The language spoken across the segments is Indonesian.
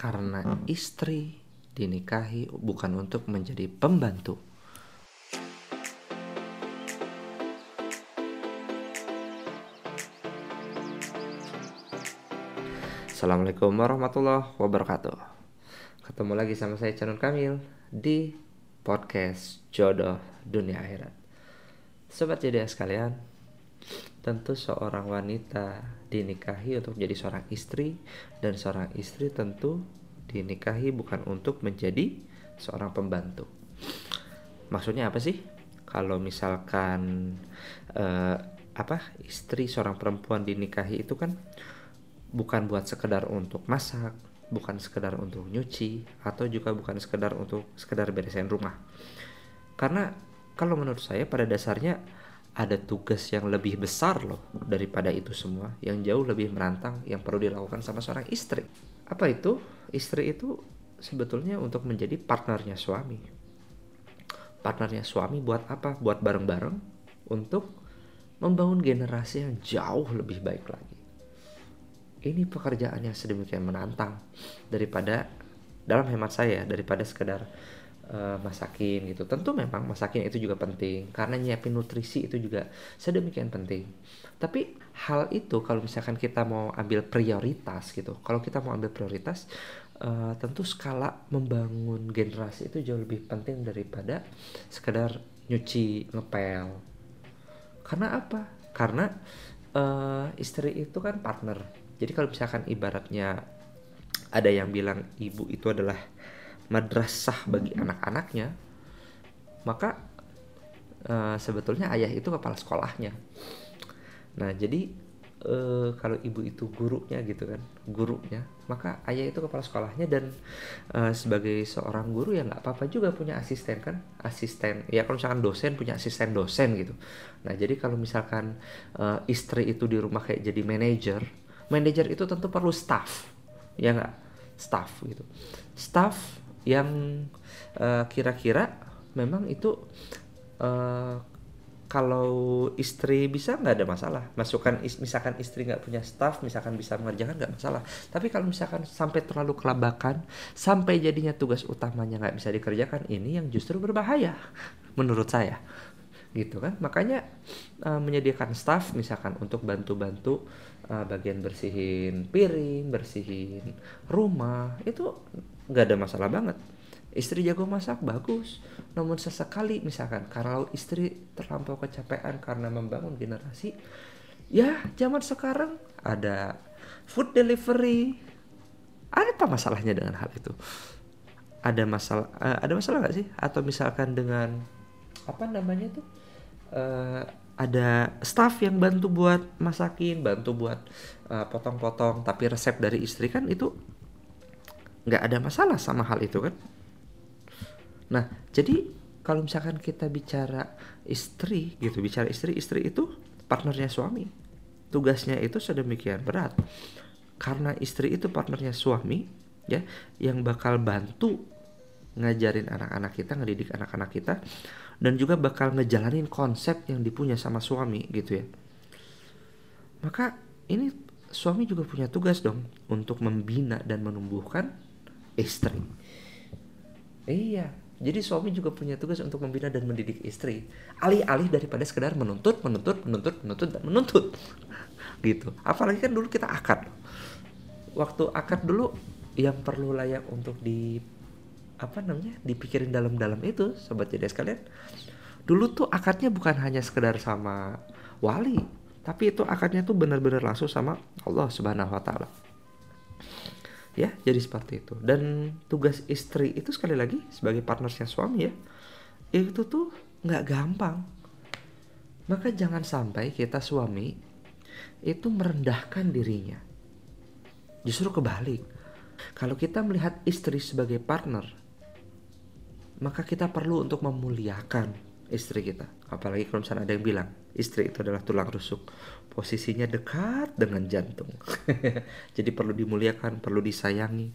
karena istri dinikahi bukan untuk menjadi pembantu. Assalamualaikum warahmatullahi wabarakatuh. Ketemu lagi sama saya Canun Kamil di podcast Jodoh Dunia Akhirat. Sobat jadi sekalian, tentu seorang wanita dinikahi untuk menjadi seorang istri dan seorang istri tentu dinikahi bukan untuk menjadi seorang pembantu. Maksudnya apa sih? Kalau misalkan uh, apa istri seorang perempuan dinikahi itu kan bukan buat sekedar untuk masak, bukan sekedar untuk nyuci, atau juga bukan sekedar untuk sekedar beresin rumah. Karena kalau menurut saya pada dasarnya ada tugas yang lebih besar loh daripada itu semua, yang jauh lebih menantang yang perlu dilakukan sama seorang istri. Apa itu? Istri itu sebetulnya untuk menjadi partnernya suami. Partnernya suami buat apa? Buat bareng-bareng untuk membangun generasi yang jauh lebih baik lagi ini pekerjaan yang sedemikian menantang daripada dalam hemat saya daripada sekedar uh, masakin gitu. Tentu memang masakin itu juga penting karena nyiapin nutrisi itu juga sedemikian penting. Tapi hal itu kalau misalkan kita mau ambil prioritas gitu, kalau kita mau ambil prioritas uh, tentu skala membangun generasi itu jauh lebih penting daripada sekedar nyuci ngepel. Karena apa? Karena uh, istri itu kan partner jadi kalau misalkan ibaratnya ada yang bilang ibu itu adalah madrasah bagi anak-anaknya, maka uh, sebetulnya ayah itu kepala sekolahnya. Nah, jadi uh, kalau ibu itu gurunya gitu kan, gurunya, maka ayah itu kepala sekolahnya dan uh, sebagai seorang guru ya nggak apa-apa juga punya asisten kan, asisten. Ya kalau misalkan dosen punya asisten dosen gitu. Nah, jadi kalau misalkan uh, istri itu di rumah kayak jadi manajer, manajer itu tentu perlu staff ya nggak staff gitu staff yang eh, kira-kira memang itu uh, kalau istri bisa nggak ada masalah. Masukkan misalkan istri nggak punya staff misalkan bisa mengerjakan nggak masalah. Tapi kalau misalkan sampai terlalu kelabakan sampai jadinya tugas utamanya nggak bisa dikerjakan ini yang justru berbahaya menurut saya gitu kan. Makanya uh, menyediakan staff misalkan untuk bantu-bantu uh, bagian bersihin piring bersihin rumah itu nggak ada masalah banget. Istri jago masak bagus. Namun sesekali misalkan kalau istri terlampau kecapean karena membangun generasi ya zaman sekarang ada food delivery. Ada apa masalahnya dengan hal itu? Ada masalah uh, ada masalah nggak sih? Atau misalkan dengan apa namanya tuh uh, ada staff yang bantu buat masakin, bantu buat eh, potong-potong, tapi resep dari istri kan itu nggak ada masalah sama hal itu kan. Nah, jadi kalau misalkan kita bicara istri gitu, bicara istri, istri itu partnernya suami. Tugasnya itu sedemikian berat. Karena istri itu partnernya suami, ya, yang bakal bantu ngajarin anak-anak kita, ngedidik anak-anak kita dan juga bakal ngejalanin konsep yang dipunya sama suami gitu ya. Maka ini suami juga punya tugas dong untuk membina dan menumbuhkan istri. Iya, jadi suami juga punya tugas untuk membina dan mendidik istri. Alih-alih daripada sekedar menuntut, menuntut, menuntut, menuntut, dan menuntut. gitu. Apalagi kan dulu kita akad. Waktu akad dulu yang perlu layak untuk di apa namanya dipikirin dalam-dalam itu sobat jadi sekalian. Dulu tuh akadnya bukan hanya sekedar sama wali tapi itu akadnya tuh benar-benar langsung sama Allah subhanahu wa taala. Ya jadi seperti itu. Dan tugas istri itu sekali lagi sebagai partnersnya suami ya itu tuh nggak gampang. Maka jangan sampai kita suami itu merendahkan dirinya. Justru kebalik. Kalau kita melihat istri sebagai partner maka kita perlu untuk memuliakan istri kita. Apalagi kalau misalnya ada yang bilang istri itu adalah tulang rusuk, posisinya dekat dengan jantung. jadi perlu dimuliakan, perlu disayangi.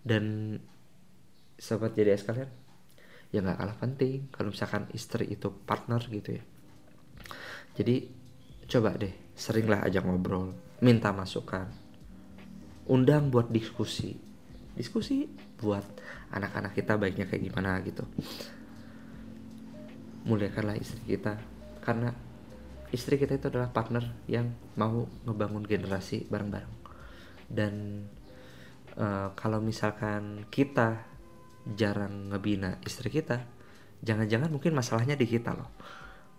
Dan sahabat jadi sekalian, ya nggak kalah penting kalau misalkan istri itu partner gitu ya. Jadi coba deh, seringlah ajak ngobrol, minta masukan, undang buat diskusi, diskusi buat anak-anak kita baiknya kayak gimana gitu. Muliakanlah istri kita karena istri kita itu adalah partner yang mau ngebangun generasi bareng-bareng. Dan uh, kalau misalkan kita jarang ngebina istri kita jangan-jangan mungkin masalahnya di kita loh.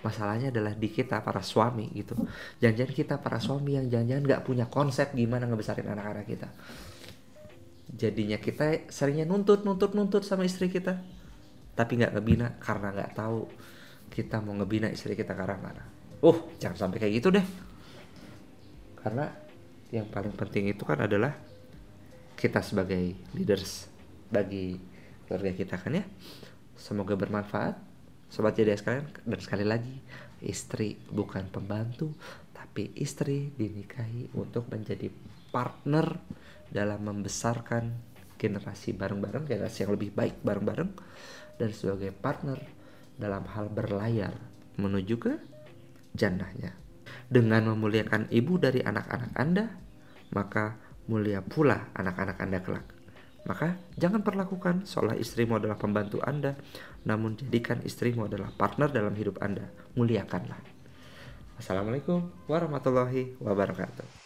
Masalahnya adalah di kita para suami gitu. Jangan-jangan kita para suami yang jangan-jangan nggak punya konsep gimana ngebesarin anak-anak kita jadinya kita seringnya nuntut nuntut nuntut sama istri kita. Tapi nggak ngebina karena nggak tahu kita mau ngebina istri kita karena mana. Uh jangan sampai kayak gitu deh. Karena yang paling penting itu kan adalah kita sebagai leaders bagi keluarga kita kan ya. Semoga bermanfaat. Sobat jadi sekalian dan sekali lagi istri bukan pembantu tapi istri dinikahi untuk menjadi partner dalam membesarkan generasi bareng-bareng generasi yang lebih baik bareng-bareng dan sebagai partner dalam hal berlayar menuju ke jannahnya dengan memuliakan ibu dari anak-anak Anda maka mulia pula anak-anak Anda kelak maka jangan perlakukan seolah istrimu adalah pembantu Anda, namun jadikan istrimu adalah partner dalam hidup Anda. Muliakanlah. Assalamualaikum warahmatullahi wabarakatuh.